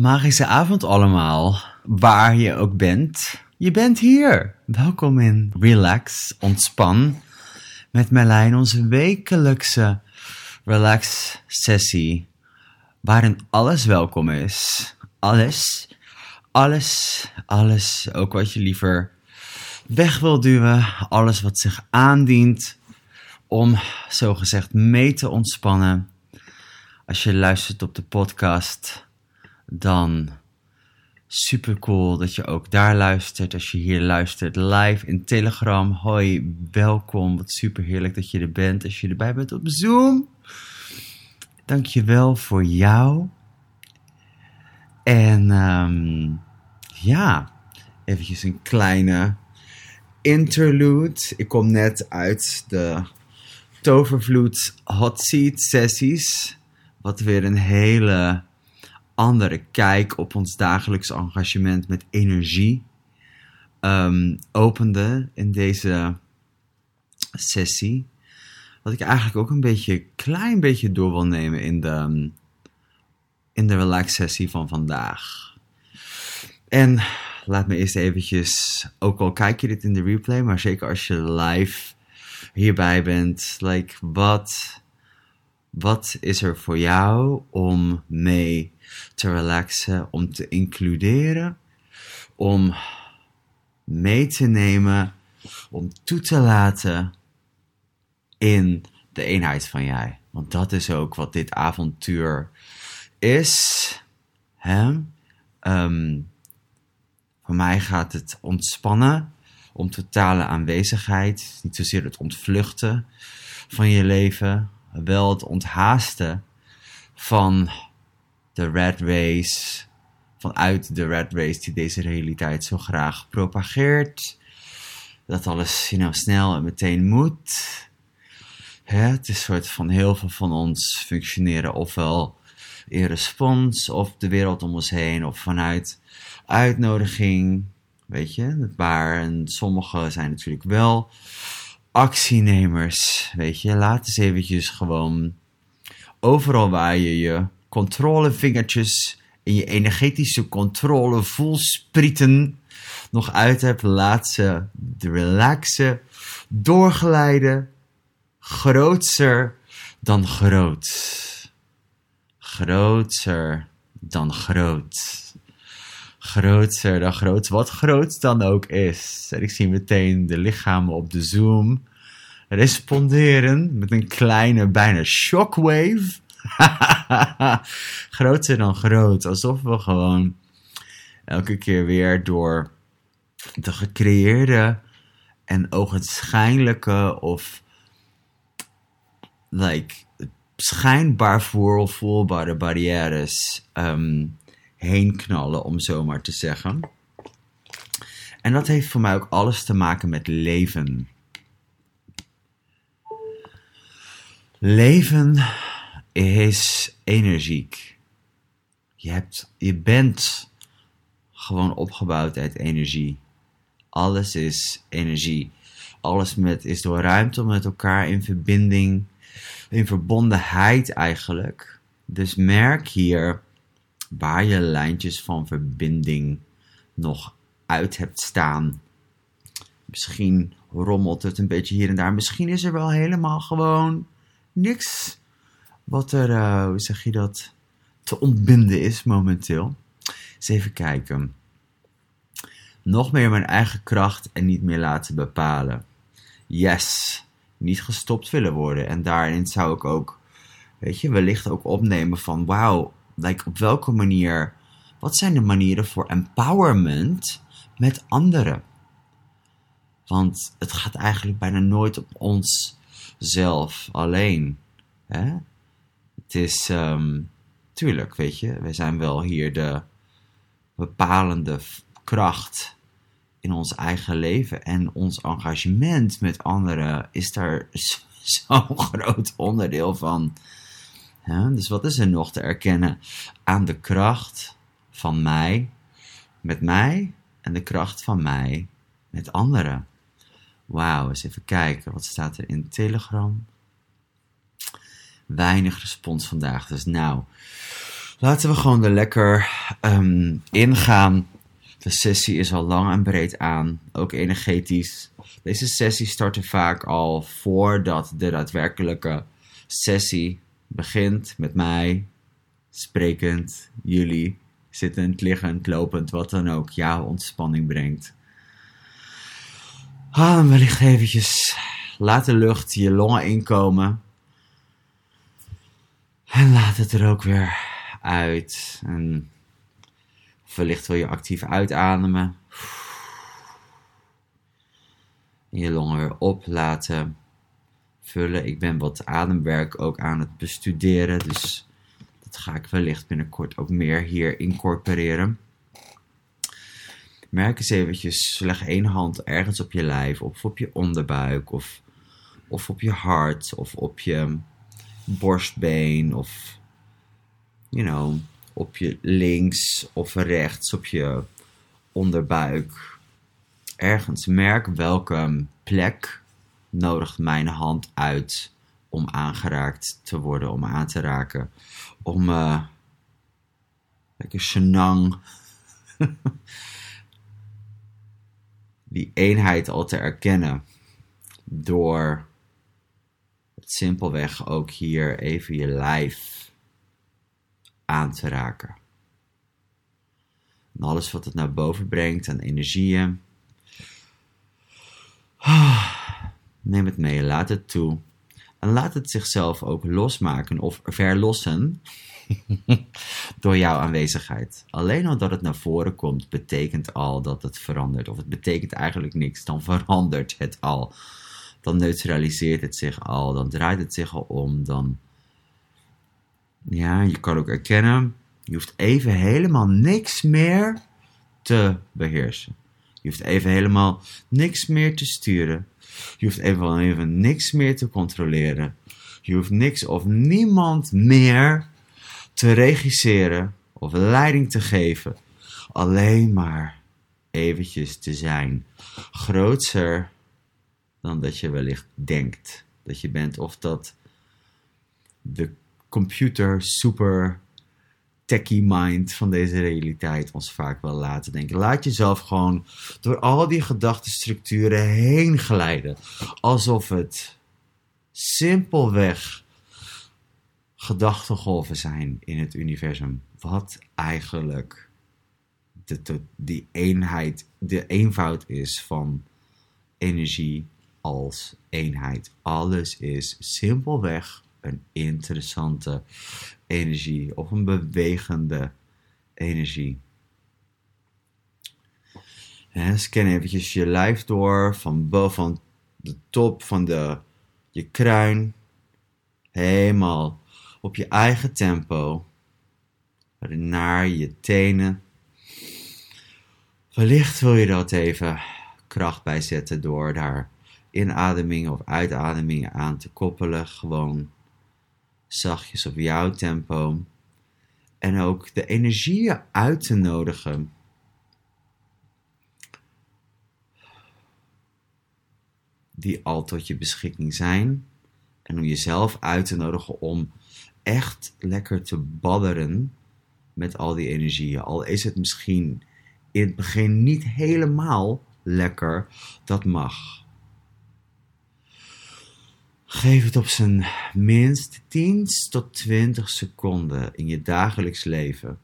magische avond allemaal, waar je ook bent. Je bent hier. Welkom in Relax, Ontspan met Merlijn, onze wekelijkse relax sessie, waarin alles welkom is. Alles, alles, alles, ook wat je liever weg wil duwen, alles wat zich aandient om zogezegd mee te ontspannen. Als je luistert op de podcast, dan super cool dat je ook daar luistert. Als je hier luistert live in Telegram, hoi, welkom. Wat super heerlijk dat je er bent. Als je erbij bent op Zoom, dank je wel voor jou. En um, ja, eventjes een kleine interlude. Ik kom net uit de Tovervloed Hot Seat sessies. Wat weer een hele andere kijk op ons dagelijks engagement met energie um, opende in deze sessie. Wat ik eigenlijk ook een beetje, klein beetje door wil nemen in de, in de relax sessie van vandaag. En laat me eerst eventjes, ook al kijk je dit in de replay, maar zeker als je live hierbij bent, like, wat, wat is er voor jou om mee te relaxen, om te includeren, om mee te nemen, om toe te laten in de eenheid van jij. Want dat is ook wat dit avontuur is. Hè? Um, voor mij gaat het ontspannen om totale aanwezigheid. Niet zozeer het ontvluchten van je leven, wel het onthaasten van de red race, vanuit de red race die deze realiteit zo graag propageert. Dat alles you know, snel en meteen moet. het is soort van heel veel van ons functioneren ofwel in respons of de wereld om ons heen of vanuit uitnodiging. Weet je, waar en sommigen zijn natuurlijk wel actienemers. Weet je, laat eens eventjes gewoon overal waar je je controlevingertjes in je energetische controle voelsprieten nog uit hebt, laat ze relaxen, doorglijden, grootser dan groot. Grootser dan groot. Grootser dan groot, wat groot dan ook is. En ik zie meteen de lichamen op de Zoom responderen met een kleine, bijna shockwave Groter dan groot. Alsof we gewoon elke keer weer door de gecreëerde en ogenschijnlijke of like, schijnbaar voelbare barrières um, heen knallen, om zo maar te zeggen. En dat heeft voor mij ook alles te maken met leven. Leven is energiek. Je, hebt, je bent gewoon opgebouwd uit energie. Alles is energie. Alles met, is door ruimte met elkaar in verbinding, in verbondenheid eigenlijk. Dus merk hier waar je lijntjes van verbinding nog uit hebt staan. Misschien rommelt het een beetje hier en daar. Misschien is er wel helemaal gewoon niks wat er, uh, hoe zeg je dat, te ontbinden is momenteel. Eens even kijken. Nog meer mijn eigen kracht en niet meer laten bepalen. Yes, niet gestopt willen worden. En daarin zou ik ook, weet je, wellicht ook opnemen van, wauw, like, op welke manier, wat zijn de manieren voor empowerment met anderen? Want het gaat eigenlijk bijna nooit op ons zelf alleen. Hè? Het is, um, tuurlijk, weet je, wij zijn wel hier de bepalende kracht in ons eigen leven. En ons engagement met anderen is daar zo'n groot onderdeel van. dus wat is er nog te erkennen aan de kracht van mij met mij en de kracht van mij met anderen? Wauw, eens even kijken. Wat staat er in Telegram? Weinig respons vandaag. Dus nou, Laten we gewoon er lekker ehm, ingaan. De sessie is al lang en breed aan, ook energetisch. Deze sessie startte vaak al voordat de daadwerkelijke sessie begint met mij, sprekend, jullie, zittend, liggend, lopend, wat dan ook, jouw ontspanning brengt. Adem wellicht eventjes. Laat de lucht je longen inkomen. En laat het er ook weer uit. En wellicht wil je actief uitademen. En je longen weer op laten vullen. Ik ben wat ademwerk ook aan het bestuderen. Dus dat ga ik wellicht binnenkort ook meer hier incorporeren. Merk eens eventjes, leg één hand ergens op je lijf, of op je onderbuik, of, of op je hart, of op je borstbeen, of, you know, op je links of rechts, op je onderbuik. Ergens merk welke plek nodigt mijn hand uit om aangeraakt te worden, om aan te raken. Om uh, lekker die eenheid al te erkennen door simpelweg ook hier even je lijf aan te raken. En alles wat het naar boven brengt aan energieën. Neem het mee, laat het toe. En laat het zichzelf ook losmaken of verlossen door jouw aanwezigheid. Alleen al dat het naar voren komt, betekent al dat het verandert. Of het betekent eigenlijk niks, dan verandert het al. Dan neutraliseert het zich al, dan draait het zich al om. Dan, ja, je kan ook erkennen, je hoeft even helemaal niks meer te beheersen. Je hoeft even helemaal niks meer te sturen. Je hoeft even, even niks meer te controleren. Je hoeft niks of niemand meer te regisseren of leiding te geven. Alleen maar eventjes te zijn. Grootser dan dat je wellicht denkt dat je bent. Of dat de computer super techie mind van deze realiteit ons vaak wel laten denken. Laat jezelf gewoon door al die gedachtenstructuren heen glijden. Alsof het simpelweg gedachtengolven zijn in het universum. Wat eigenlijk de, die eenheid, de eenvoud is van energie als eenheid. Alles is simpelweg een interessante energie of een bewegende energie. En scan eventjes je lijf door van boven de top van de, je kruin helemaal op je eigen tempo naar je tenen. Wellicht wil je dat even kracht bijzetten door daar inademingen of uitademingen aan te koppelen. Gewoon zachtjes op jouw tempo. En ook de energieën uit te nodigen. Die al tot je beschikking zijn. En om jezelf uit te nodigen om echt lekker te badderen met al die energieën. Al is het misschien in het begin niet helemaal lekker, dat mag. Geef het op zijn minst 10 tot 20 seconden in je dagelijks leven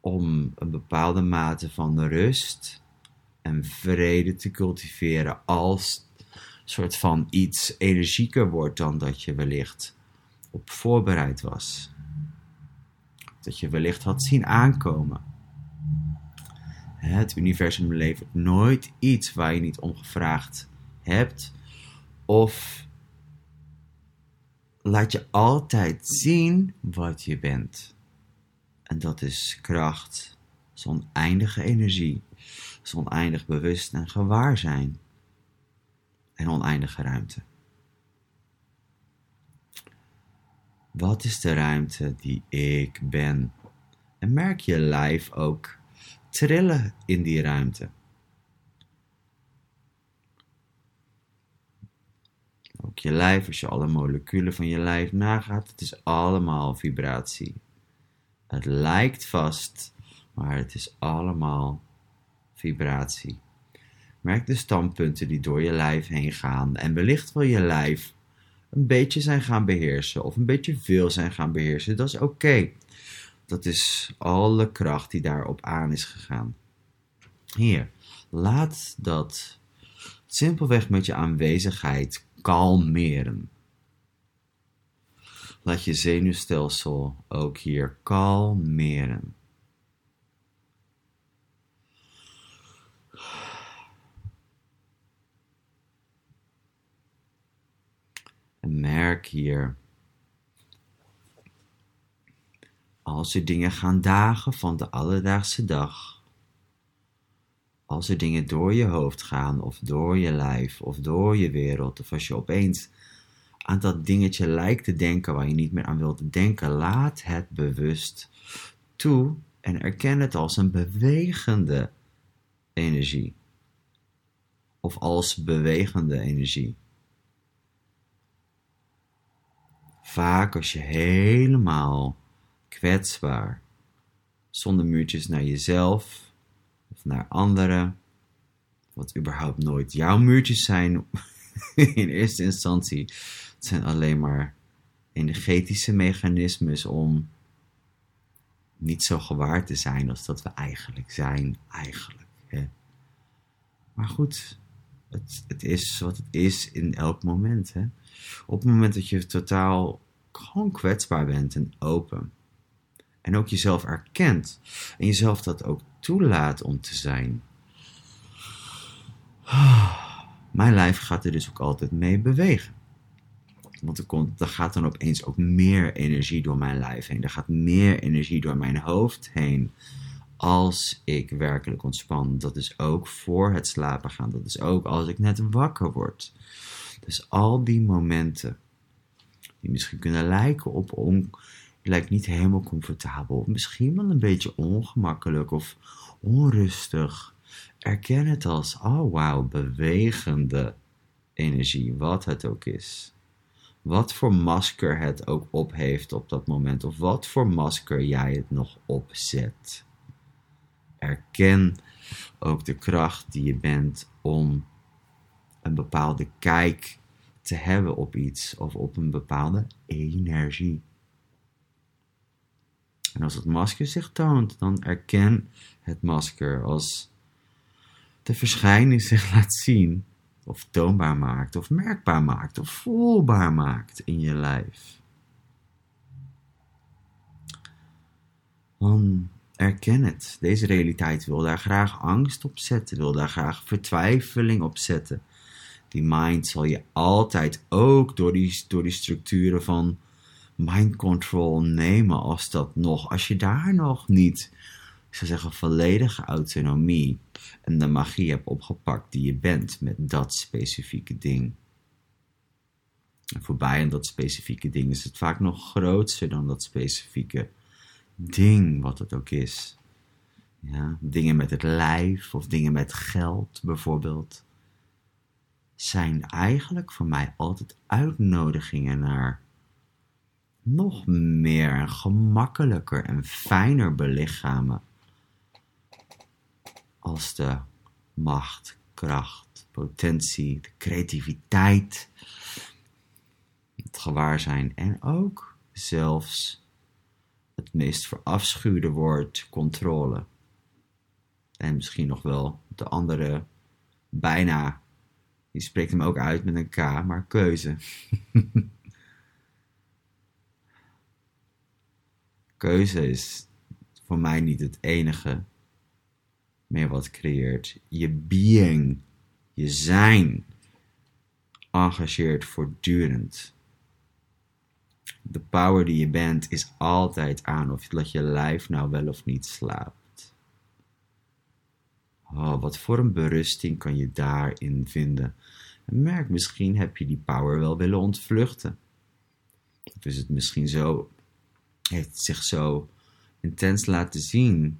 om een bepaalde mate van rust en vrede te cultiveren als soort van iets energieker wordt dan dat je wellicht op voorbereid was. Dat je wellicht had zien aankomen. Het universum levert nooit iets waar je niet om gevraagd hebt of laat je altijd zien wat je bent. En dat is kracht, zo'n eindige energie, zo'n oneindig bewust en gewaar zijn. En oneindige ruimte. Wat is de ruimte die ik ben? En merk je lijf ook trillen in die ruimte. Ook je lijf, als je alle moleculen van je lijf nagaat, het is allemaal vibratie. Het lijkt vast, maar het is allemaal vibratie. Merk de standpunten die door je lijf heen gaan en wellicht wil je lijf een beetje zijn gaan beheersen of een beetje veel zijn gaan beheersen. Dat is oké. Dat is alle kracht die daarop aan is gegaan. Hier, laat dat simpelweg met je aanwezigheid kalmeren. Laat je zenuwstelsel ook hier kalmeren. En merk hier. Als er dingen gaan dagen van de alledaagse dag. Als er dingen door je hoofd gaan, of door je lijf, of door je wereld, of als je opeens aan dat dingetje lijkt te denken waar je niet meer aan wilt denken, laat het bewust toe en erken het als een bewegende energie. Of als bewegende energie. Vaak als je helemaal kwetsbaar, zonder muurtjes naar jezelf naar anderen, wat überhaupt nooit jouw muurtjes zijn in eerste instantie. Het zijn alleen maar energetische mechanismes om niet zo gewaar te zijn als dat we eigenlijk zijn, eigenlijk. Hè? Maar goed, het, het is wat het is in elk moment. Hè? Op het moment dat je totaal gewoon kwetsbaar bent en open. En ook jezelf erkent. En jezelf dat ook toelaat om te zijn. Mijn lijf gaat er dus ook altijd mee bewegen. Want er, komt, er gaat dan opeens ook meer energie door mijn lijf heen. Er gaat meer energie door mijn hoofd heen. Als ik werkelijk ontspan. Dat is ook voor het slapen gaan. Dat is ook als ik net wakker word. Dus al die momenten die misschien kunnen lijken op on, lijkt niet helemaal comfortabel, misschien wel een beetje ongemakkelijk of onrustig. Erken het als, oh wauw, bewegende energie, wat het ook is. Wat voor masker het ook op heeft op dat moment, of wat voor masker jij het nog opzet. Erken ook de kracht die je bent om een bepaalde kijk te hebben op iets of op een bepaalde energie. En als het masker zich toont, dan erken het masker als de verschijning zich laat zien, of toonbaar maakt, of merkbaar maakt, of voelbaar maakt in je lijf. Dan erken het. Deze realiteit wil daar graag angst op zetten, wil daar graag vertwijfeling op zetten die mind zal je altijd ook door die, door die structuren van mind control nemen als dat nog, als je daar nog niet, ik zou zeggen, volledige autonomie en de magie hebt opgepakt die je bent met dat specifieke ding. En voorbij aan dat specifieke ding is het vaak nog groter dan dat specifieke ding, wat het ook is. Ja, dingen met het lijf of dingen met geld bijvoorbeeld zijn eigenlijk voor mij altijd uitnodigingen naar nog meer en gemakkelijker en fijner belichamen. Als de macht, kracht, potentie, de creativiteit, het gewaarzijn en ook zelfs het meest verafschuwde woord controle. En misschien nog wel de andere bijna je spreekt hem ook uit met een K, maar keuze. keuze is voor mij niet het enige meer wat creëert. Je being, je zijn, engageert voortdurend. De power die je bent is altijd aan of laat je lijf nou wel of niet slaapt. Oh, wat voor een berusting kan je daarin vinden? En merk, misschien heb je die power wel willen ontvluchten. Of is het misschien zo, heeft zich zo intens laten zien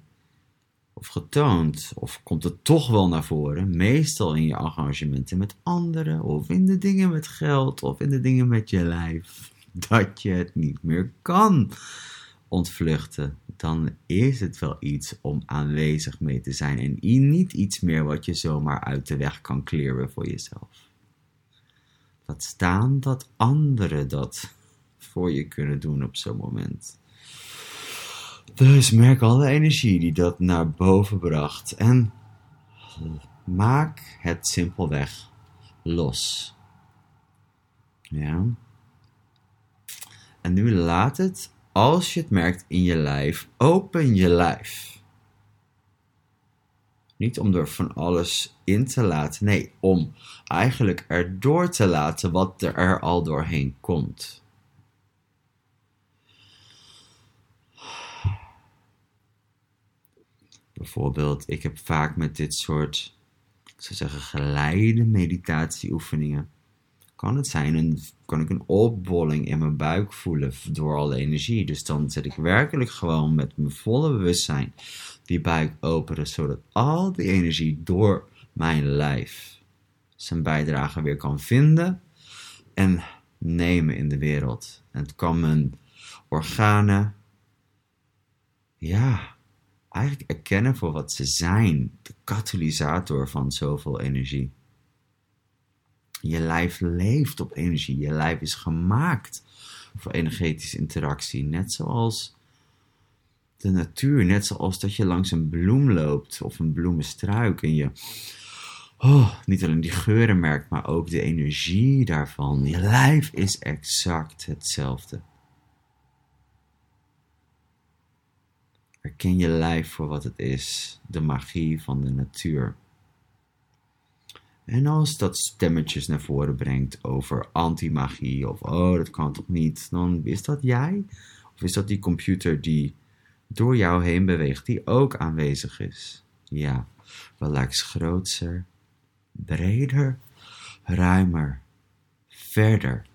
of getoond, of komt het toch wel naar voren, meestal in je engagementen met anderen, of in de dingen met geld, of in de dingen met je lijf, dat je het niet meer kan ontvluchten, dan is het wel iets om aanwezig mee te zijn en niet iets meer wat je zomaar uit de weg kan kleren voor jezelf. Laat staan dat anderen dat voor je kunnen doen op zo'n moment. Dus merk alle energie die dat naar boven bracht en maak het simpelweg los. Ja. En nu laat het, als je het merkt in je lijf, open je lijf. Niet om er van alles in te laten, nee, om eigenlijk erdoor te laten wat er al doorheen komt. Bijvoorbeeld, ik heb vaak met dit soort, ik zou zeggen, geleide meditatieoefeningen. Kan het zijn, een, kan ik een opbolling in mijn buik voelen door alle energie. Dus dan zet ik werkelijk gewoon met mijn volle bewustzijn die buik openen, zodat al die energie door mijn lijf zijn bijdrage weer kan vinden en nemen in de wereld. En het kan mijn organen, ja, eigenlijk erkennen voor wat ze zijn. De katalysator van zoveel energie. Je lijf leeft op energie. Je lijf is gemaakt voor energetische interactie. Net zoals de natuur. Net zoals dat je langs een bloem loopt of een bloemenstruik en je oh, niet alleen die geuren merkt, maar ook de energie daarvan. Je lijf is exact hetzelfde. Herken je lijf voor wat het is, de magie van de natuur. En als dat stemmetjes naar voren brengt over anti-magie of oh, dat kan toch niet, dan is dat jij? Of is dat die computer die door jou heen beweegt, die ook aanwezig is? Ja, wel lijkt groter, breder, ruimer, verder,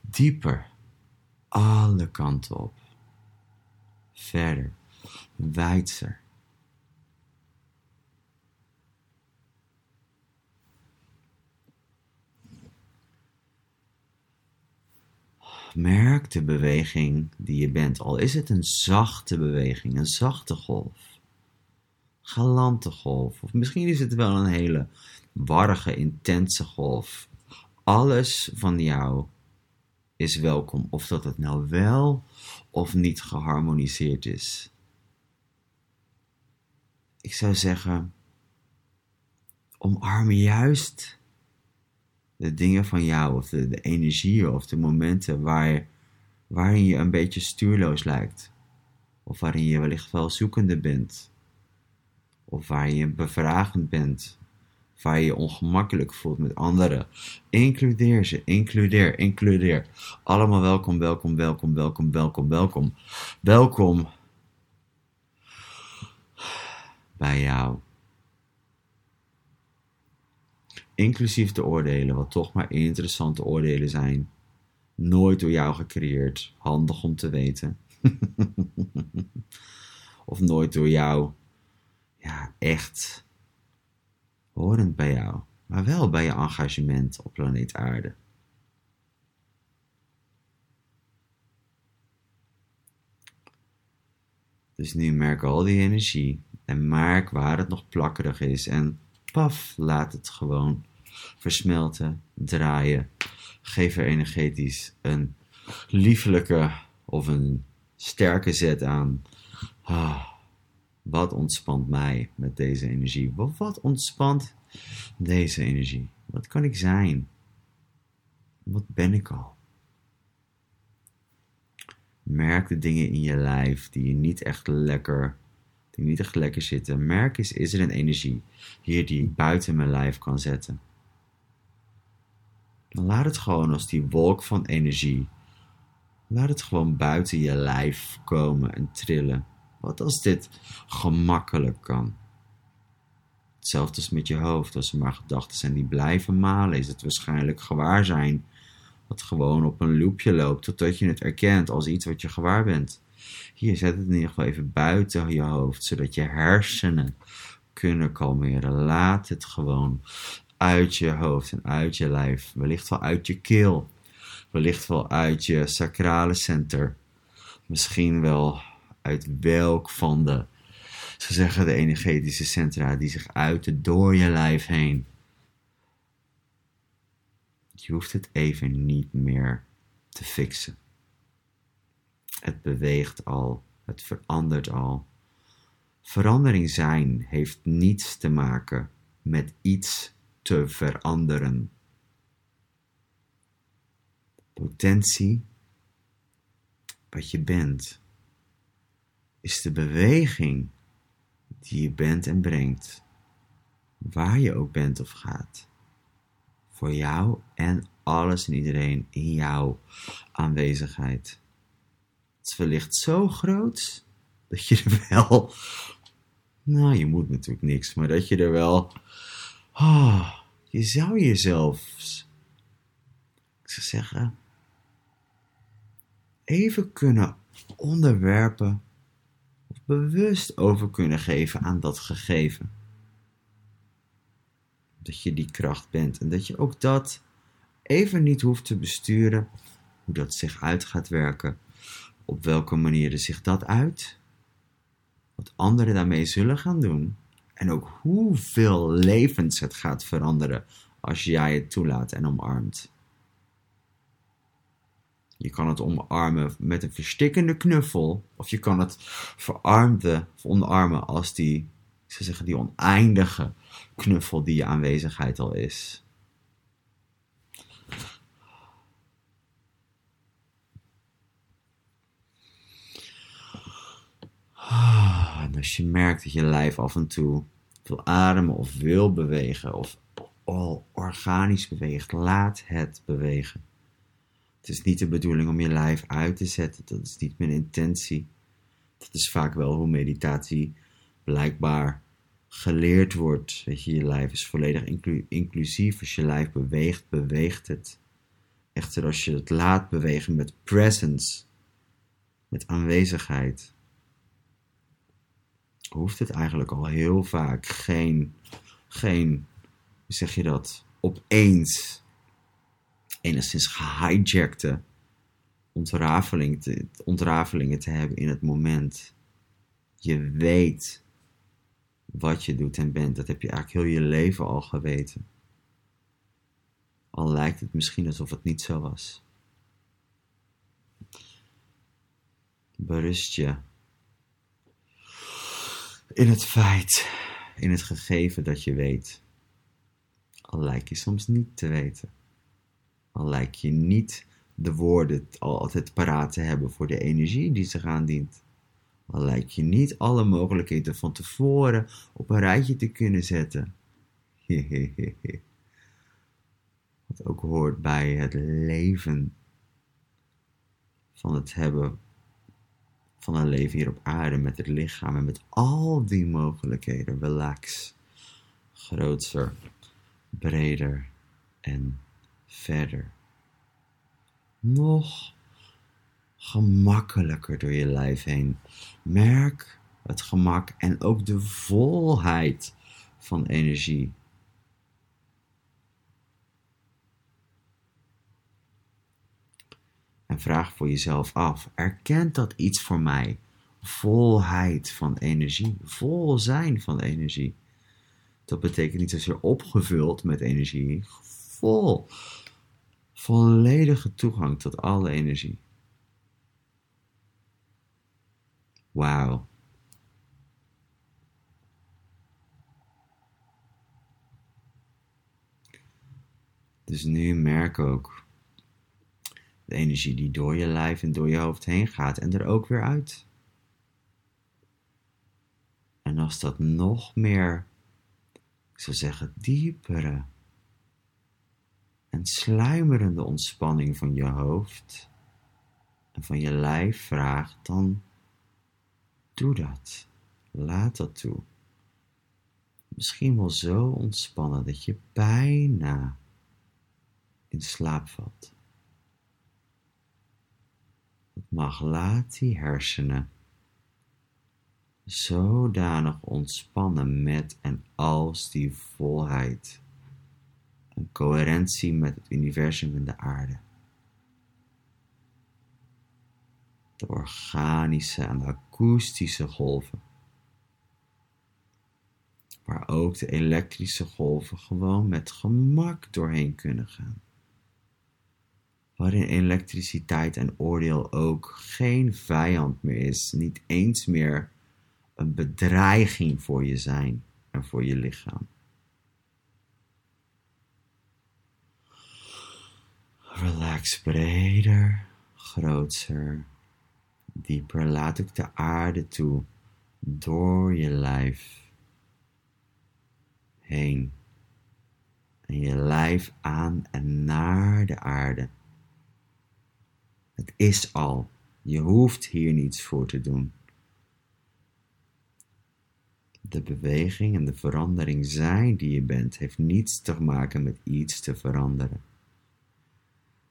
dieper, alle kanten op. Verder, wijdser. Merk de beweging die je bent, al is het een zachte beweging, een zachte golf, galante golf, of misschien is het wel een hele warrige, intense golf. Alles van jou is welkom, of dat het nou wel of niet geharmoniseerd is ik zou zeggen, omarm juist de dingen van jou, of de, de energieën of de momenten waar, waarin je een beetje stuurloos lijkt. Of waarin je wellicht wel zoekende bent. Of waar je bevragend bent. Of waar je je ongemakkelijk voelt met anderen. Includeer ze, includeer, includeer. Allemaal welkom, welkom, welkom, welkom, welkom, welkom. Welkom bij jou. Inclusief de oordelen, wat toch maar interessante oordelen zijn. Nooit door jou gecreëerd, handig om te weten. of nooit door jou, ja, echt horend bij jou, maar wel bij je engagement op planeet Aarde. Dus nu merk al die energie en merk waar het nog plakkerig is. En paf, laat het gewoon versmelten, draaien. Geef er energetisch een liefelijke of een sterke zet aan. Ah, wat ontspant mij met deze energie? Wat ontspant deze energie? Wat kan ik zijn? Wat ben ik al? Merk de dingen in je lijf die je niet echt lekker die niet echt lekker zitten. Merk eens, is er een energie hier die ik buiten mijn lijf kan zetten? Dan laat het gewoon als die wolk van energie. Laat het gewoon buiten je lijf komen en trillen. Wat als dit gemakkelijk kan? Hetzelfde als met je hoofd. Als er maar gedachten zijn die blijven malen, is het waarschijnlijk gewaar zijn. Wat gewoon op een loopje loopt, totdat je het erkent als iets wat je gewaar bent. Hier, zet het in ieder geval even buiten je hoofd, zodat je hersenen kunnen kalmeren. Laat het gewoon uit je hoofd en uit je lijf. Wellicht wel uit je keel. Wellicht wel uit je sacrale center. misschien wel uit welk van de, ze zeggen de energetische centra die zich uiten door je lijf heen. Je hoeft het even niet meer te fixen. Het beweegt al, het verandert al. Verandering zijn heeft niets te maken met iets te veranderen. Potentie, wat je bent, is de beweging die je bent en brengt, waar je ook bent of gaat, voor jou en alles en iedereen in jouw aanwezigheid. Wellicht zo groot dat je er wel, nou je moet natuurlijk niks, maar dat je er wel, oh, je zou jezelf, ik zou zeggen, even kunnen onderwerpen of bewust over kunnen geven aan dat gegeven. Dat je die kracht bent en dat je ook dat even niet hoeft te besturen, hoe dat zich uit gaat werken, op welke manier zich dat uit, wat anderen daarmee zullen gaan doen en ook hoeveel levens het gaat veranderen als jij het toelaat en omarmt. Je kan het omarmen met een verstikkende knuffel. Of je kan het verarmde, of omarmen als die, ik zou zeggen, die oneindige knuffel die je aanwezigheid al is. En als je merkt dat je lijf af en toe wil ademen of wil bewegen of al organisch beweegt, laat het bewegen. Het is niet de bedoeling om je lijf uit te zetten. Dat is niet mijn intentie. Dat is vaak wel hoe meditatie blijkbaar geleerd wordt. Weet je, je lijf is volledig inclusief. Als je lijf beweegt, beweegt het. Echter, als je het laat bewegen met presence, met aanwezigheid, hoeft het eigenlijk al heel vaak geen, geen, hoe zeg je dat, opeens enigszins gehijackte te, ontrafelingen te hebben in het moment. Je weet wat je doet en bent. Dat heb je eigenlijk heel je leven al geweten. Al lijkt het misschien alsof het niet zo was. Berust je in het feit, in het gegeven dat je weet. Al lijkt je soms niet te weten. Al lijkt je niet de woorden altijd paraat te hebben voor de energie die zich aandient. Al lijkt je niet alle mogelijkheden van tevoren op een rijtje te kunnen zetten. Wat ook hoort bij het leven van het hebben van een leven hier op aarde met het lichaam en met al die mogelijkheden. Relax, groter, breder en verder. Nog gemakkelijker door je lijf heen. Merk het gemak en ook de volheid van energie. En vraag voor jezelf af: erkent dat iets voor mij? Volheid van energie, vol zijn van energie. Dat betekent niet zozeer opgevuld met energie, vol. Volledige toegang tot alle energie. Wauw. Dus nu merk ook de energie die door je lijf en door je hoofd heen gaat en er ook weer uit. En als dat nog meer, ik zou zeggen, diepere en sluimerende ontspanning van je hoofd en van je lijf vraagt, dan doe dat. Laat dat toe. Misschien wel zo ontspannen dat je bijna in slaap valt. Mag laat die hersenen zodanig ontspannen met en als die volheid een coherentie met het universum en de aarde. de organische en de akoestische golven. Waar ook de elektrische golven gewoon met gemak doorheen kunnen gaan. Waarin elektriciteit en oordeel ook geen vijand meer is, niet eens meer een bedreiging voor je zijn en voor je lichaam. Relax breder, groter, dieper. Laat ook de aarde toe door je lijf heen. En je lijf aan en naar de aarde. Het is al. Je hoeft hier niets voor te doen. De beweging en de verandering zijn die je bent heeft niets te maken met iets te veranderen.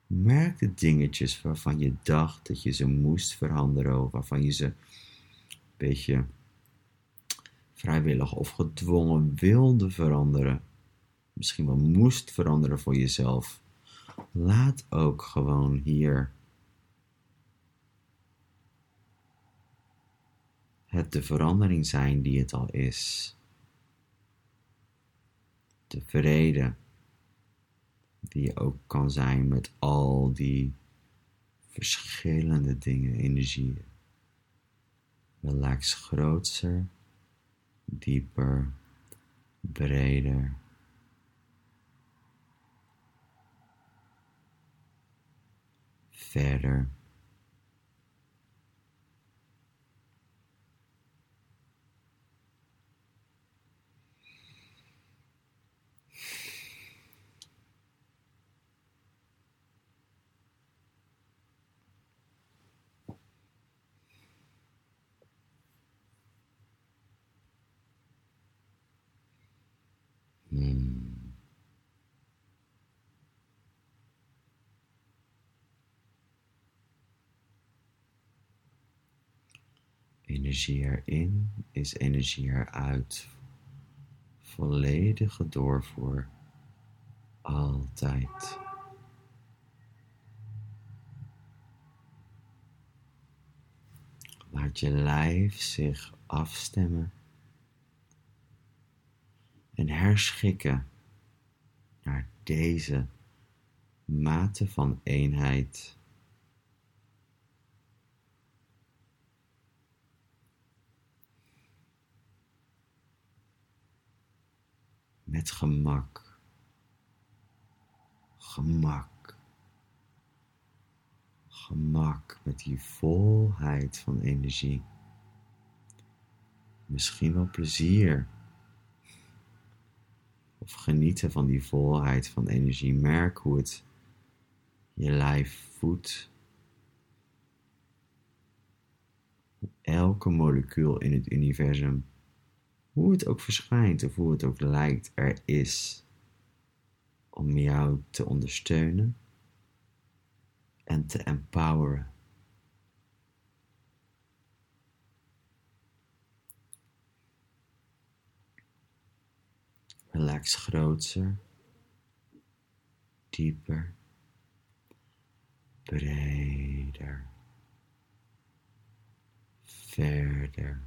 Merk de dingetjes waarvan je dacht dat je ze moest veranderen, of waarvan je ze een beetje vrijwillig of gedwongen wilde veranderen. Misschien wel moest veranderen voor jezelf. Laat ook gewoon hier het de verandering zijn die het al is. De vrede die je ook kan zijn met al die verschillende dingen, energieën. Relax groter, dieper, breder. Verder. Hmm. Energie erin is energie eruit. Volledige doorvoer. Altijd. Laat je lijf zich afstemmen en herschikken naar deze mate van eenheid. Met gemak, gemak, gemak met die volheid van energie. Misschien wel plezier of genieten van die volheid van energie. Merk hoe het je lijf voedt. Elke molecuul in het universum, hoe het ook verschijnt of hoe het ook lijkt, er is om jou te ondersteunen en te empoweren. Relax groter, dieper, breder, verder.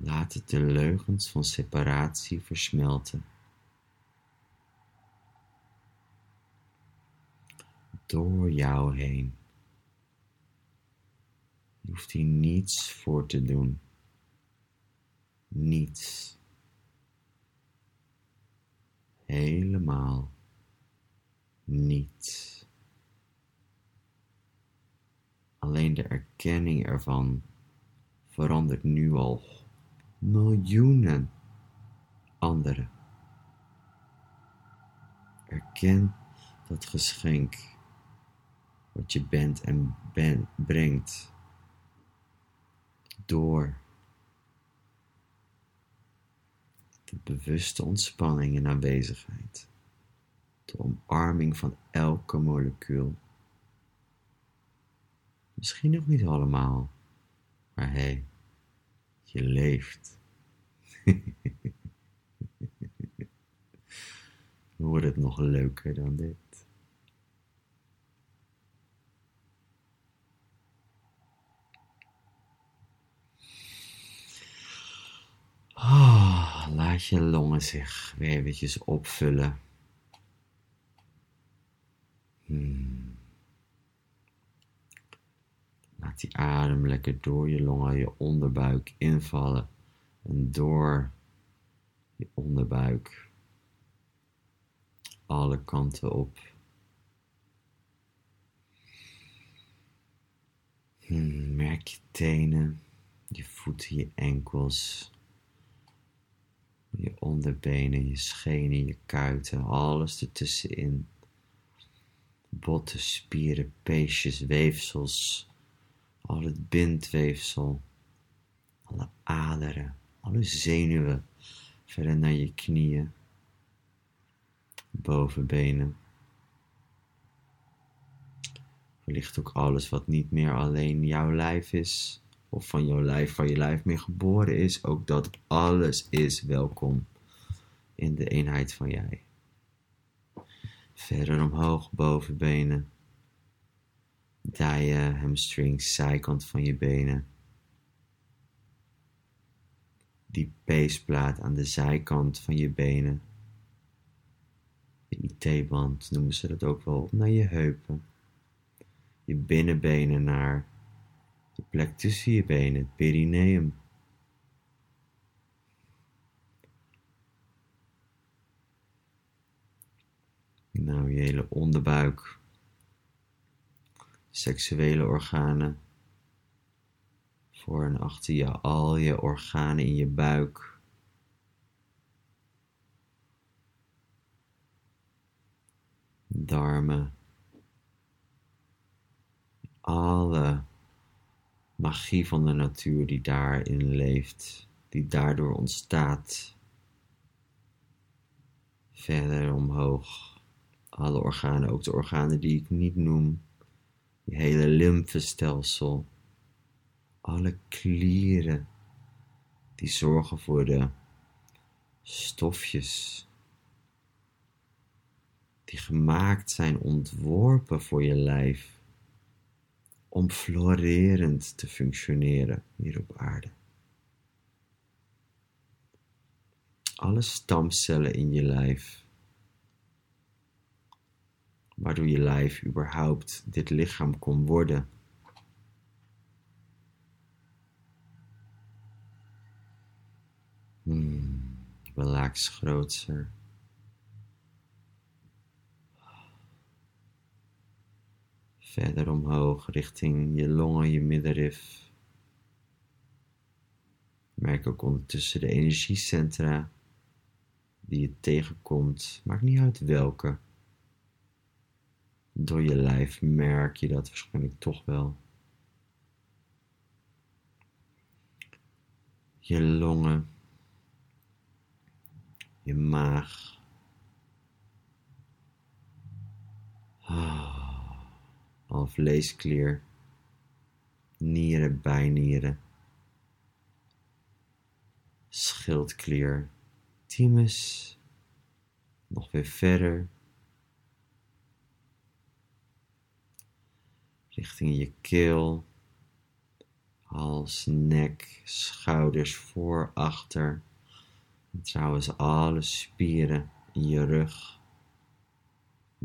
Laat het de leugens van separatie versmelten. Door jou heen. Je hoeft hier niets voor te doen. Niets. Helemaal niets. Alleen de erkenning ervan verandert nu al miljoenen anderen. Erken dat geschenk wat je bent en ben, brengt door de bewuste ontspanning en aanwezigheid, de omarming van elke molecuul. Misschien nog niet allemaal. Maar hey, je leeft. Wordt het nog leuker dan dit? Oh, laat je longen zich weer eventjes opvullen. Hmm. Laat die adem lekker door je longen, je onderbuik invallen en door je onderbuik alle kanten op. Hmm, merk je tenen, je voeten, je enkels, je onderbenen, je schenen, je kuiten, alles ertussenin. Botten, spieren, peesjes, weefsels, al het bindweefsel, alle aderen, alle zenuwen, verder naar je knieën, bovenbenen. Wellicht ook alles wat niet meer alleen jouw lijf is, of van jouw lijf, van je lijf mee geboren is, ook dat alles is welkom in de eenheid van jij. Verder omhoog, bovenbenen, dijen, hamstrings, zijkant van je benen. Die peesplaat aan de zijkant van je benen. Je IT-band noemen ze dat ook wel naar je heupen. Je binnenbenen naar de plek tussen je benen, het perineum. Nou, je hele onderbuik, seksuele organen, voor en achter je, al je organen in je buik. Darmen, alle magie van de natuur die daarin leeft, die daardoor ontstaat. Verder omhoog, alle organen, ook de organen die ik niet noem, je hele lymfestelsel, alle klieren die zorgen voor de stofjes die gemaakt zijn, ontworpen voor je lijf om florerend te functioneren hier op aarde. Alle stamcellen in je lijf, waardoor je lijf überhaupt dit lichaam kon worden. Hmm, relax groter. Verder omhoog richting je longen, je middenrif. Merk ook ondertussen de energiecentra die je tegenkomt. Maakt niet uit welke. Door je lijf merk je dat waarschijnlijk toch wel. Je longen, je maag. Ah al vleesklier, nieren, bijnieren, schildklier, thymus, nog weer verder, richting je keel, hals, nek, schouders, voor, achter. En trouwens alle spieren in je rug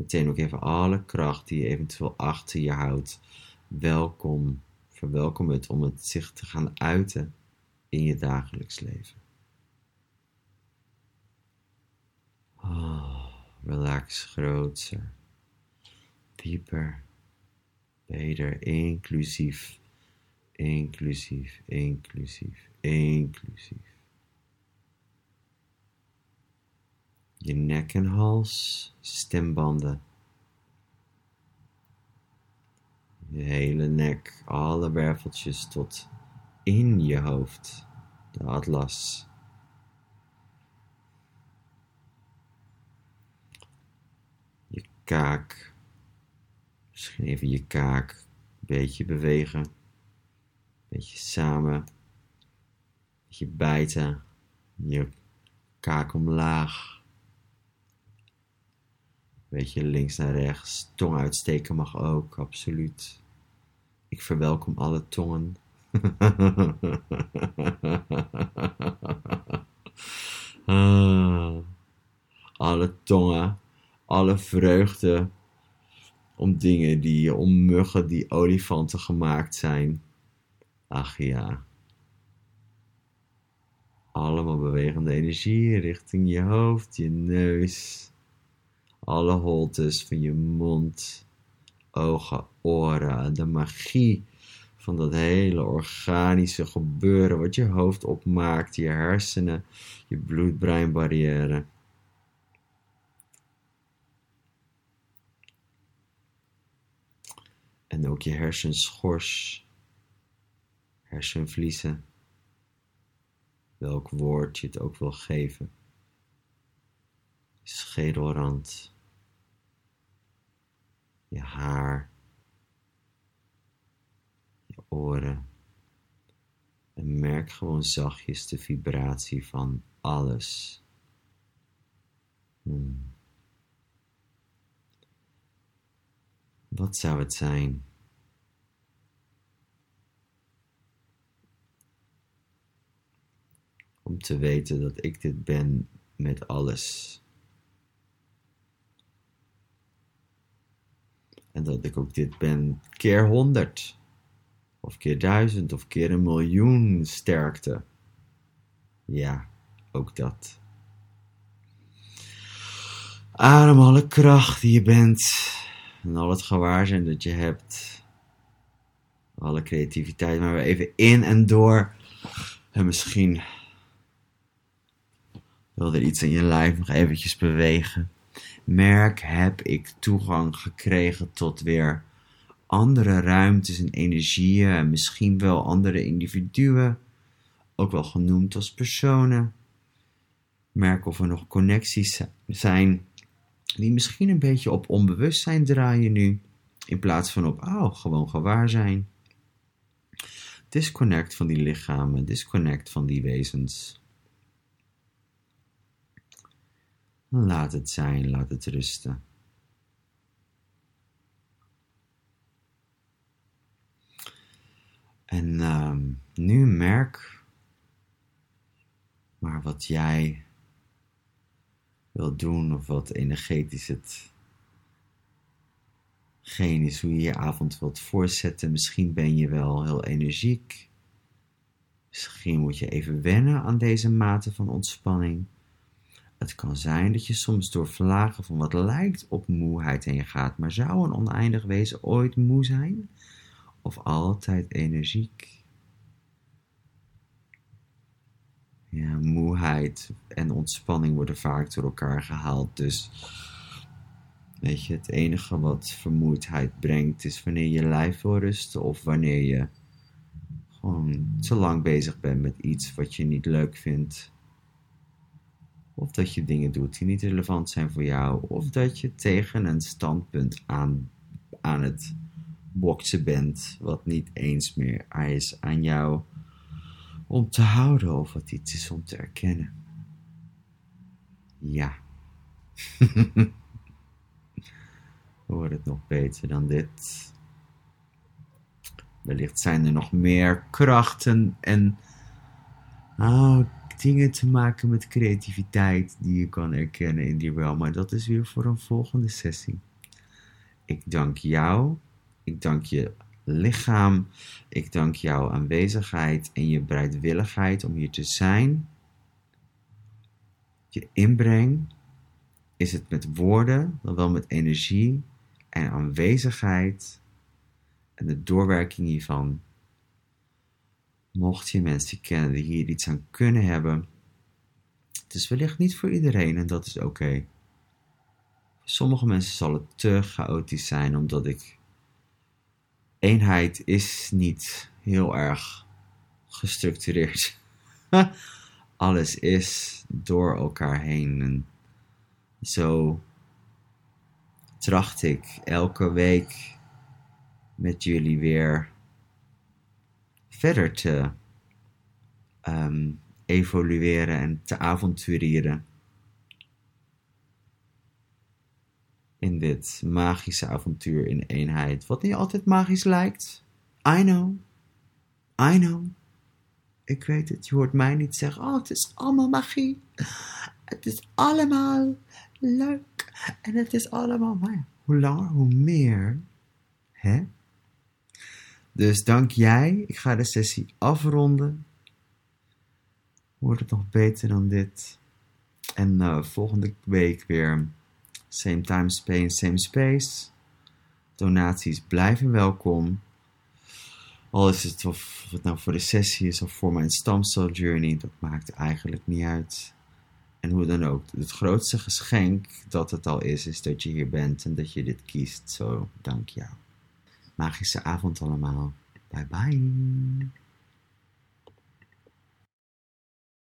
meteen ook even alle kracht die je eventueel achter je houdt. Welkom, verwelkom het om het zich te gaan uiten in je dagelijks leven. Oh, relax groter, dieper, beter, inclusief, inclusief, inclusief, inclusief. je nek en hals, stembanden. Je hele nek, alle werveltjes tot in je hoofd, de atlas. Je kaak, misschien even je kaak beetje bewegen. Beetje samen. Een beetje bijten. Je kaak omlaag. Beetje links naar rechts. Tong uitsteken mag ook, absoluut. Ik verwelkom alle tongen. Ah. alle tongen, alle vreugde om dingen die, om muggen die olifanten gemaakt zijn. Ach ja. Allemaal bewegende energie richting je hoofd, je neus, alle holtes van je mond, ogen, oren, de magie van dat hele organische gebeuren wat je hoofd opmaakt, je hersenen, je bloed-breinbarrière. En ook je hersenschors, hersenvliezen, welk woord je het ook wil geven. Schedelrand, je haar, je oren. En merk gewoon zachtjes de vibratie van alles. Hmm. Wat zou het zijn? Om te weten dat ik dit ben met alles. En dat ik ook dit ben keer honderd. Of keer duizend of keer een miljoen sterkte. Ja, ook dat. Adem alle kracht die je bent. En al het gewaarzijn dat je hebt. Alle creativiteit, maar weer even in en door. En misschien wil er iets in je lijf nog eventjes bewegen. Merk, heb ik toegang gekregen tot weer andere ruimtes en energieën en misschien wel andere individuen, ook wel genoemd als personen. Merk of er nog connecties zijn die misschien een beetje op onbewustzijn draaien nu, in plaats van op, oh, gewoon gewaar zijn. Disconnect van die lichamen, disconnect van die wezens. Laat het zijn, laat het rusten. En uh, nu merk maar wat jij wil doen of wat energetisch het geen is hoe je je avond wilt voorzetten. Misschien ben je wel heel energiek. Misschien moet je even wennen aan deze mate van ontspanning. Het kan zijn dat je soms door vlagen van wat lijkt op moeheid heen gaat, maar zou een oneindig wezen ooit moe zijn? Of altijd energiek? Ja, moeheid en ontspanning worden vaak door elkaar gehaald. Dus weet je, het enige wat vermoeidheid brengt is wanneer je lijf wil rusten of wanneer je gewoon te lang bezig bent met iets wat je niet leuk vindt. Of dat je dingen doet die niet relevant zijn voor jou. Of dat je tegen een standpunt aan, aan het boksen bent. Wat niet eens meer is aan jou om te houden. Of wat iets is om te erkennen. Ja. Hoor het nog beter dan dit. Wellicht zijn er nog meer krachten en oh, dingen te maken met creativiteit die je kan erkennen in die realm. Maar dat is weer voor een volgende sessie. Ik dank jou. Ik dank je lichaam. Ik dank jouw aanwezigheid en je bereidwilligheid om hier te zijn. Je inbreng. Is het met woorden, dan wel met energie en aanwezigheid en de doorwerking hiervan Mocht je mensen kennen die hier iets aan kunnen hebben, het is wellicht niet voor iedereen en dat is oké. Sommige mensen zal het te chaotisch zijn, omdat ik. Eenheid is niet heel erg gestructureerd. Alles is door elkaar heen. En zo tracht ik elke week met jullie weer verder te ehm, evolueren en te avonturieren. In dit magische avontuur in eenheid, wat niet altijd magisch lijkt. I know. I know. Ik weet het, je hoort mij niet zeggen, oh het is allemaal magie. Het is allemaal leuk. En het is allemaal, maar hoe langer, hoe meer. Hè? Dus dank jij. Ik ga de sessie afronden. Wordt het nog beter dan dit? En uh, volgende week weer same time, space, same space. Donaties blijven welkom. Al is het of het nou voor de sessie is of voor mijn stamcell journey, dat maakt eigenlijk niet uit. En hoe dan ook, het grootste geschenk dat het al is, is dat je hier bent en dat je dit kiest. Zo, dank jou. Magische avond allemaal. Bye bye.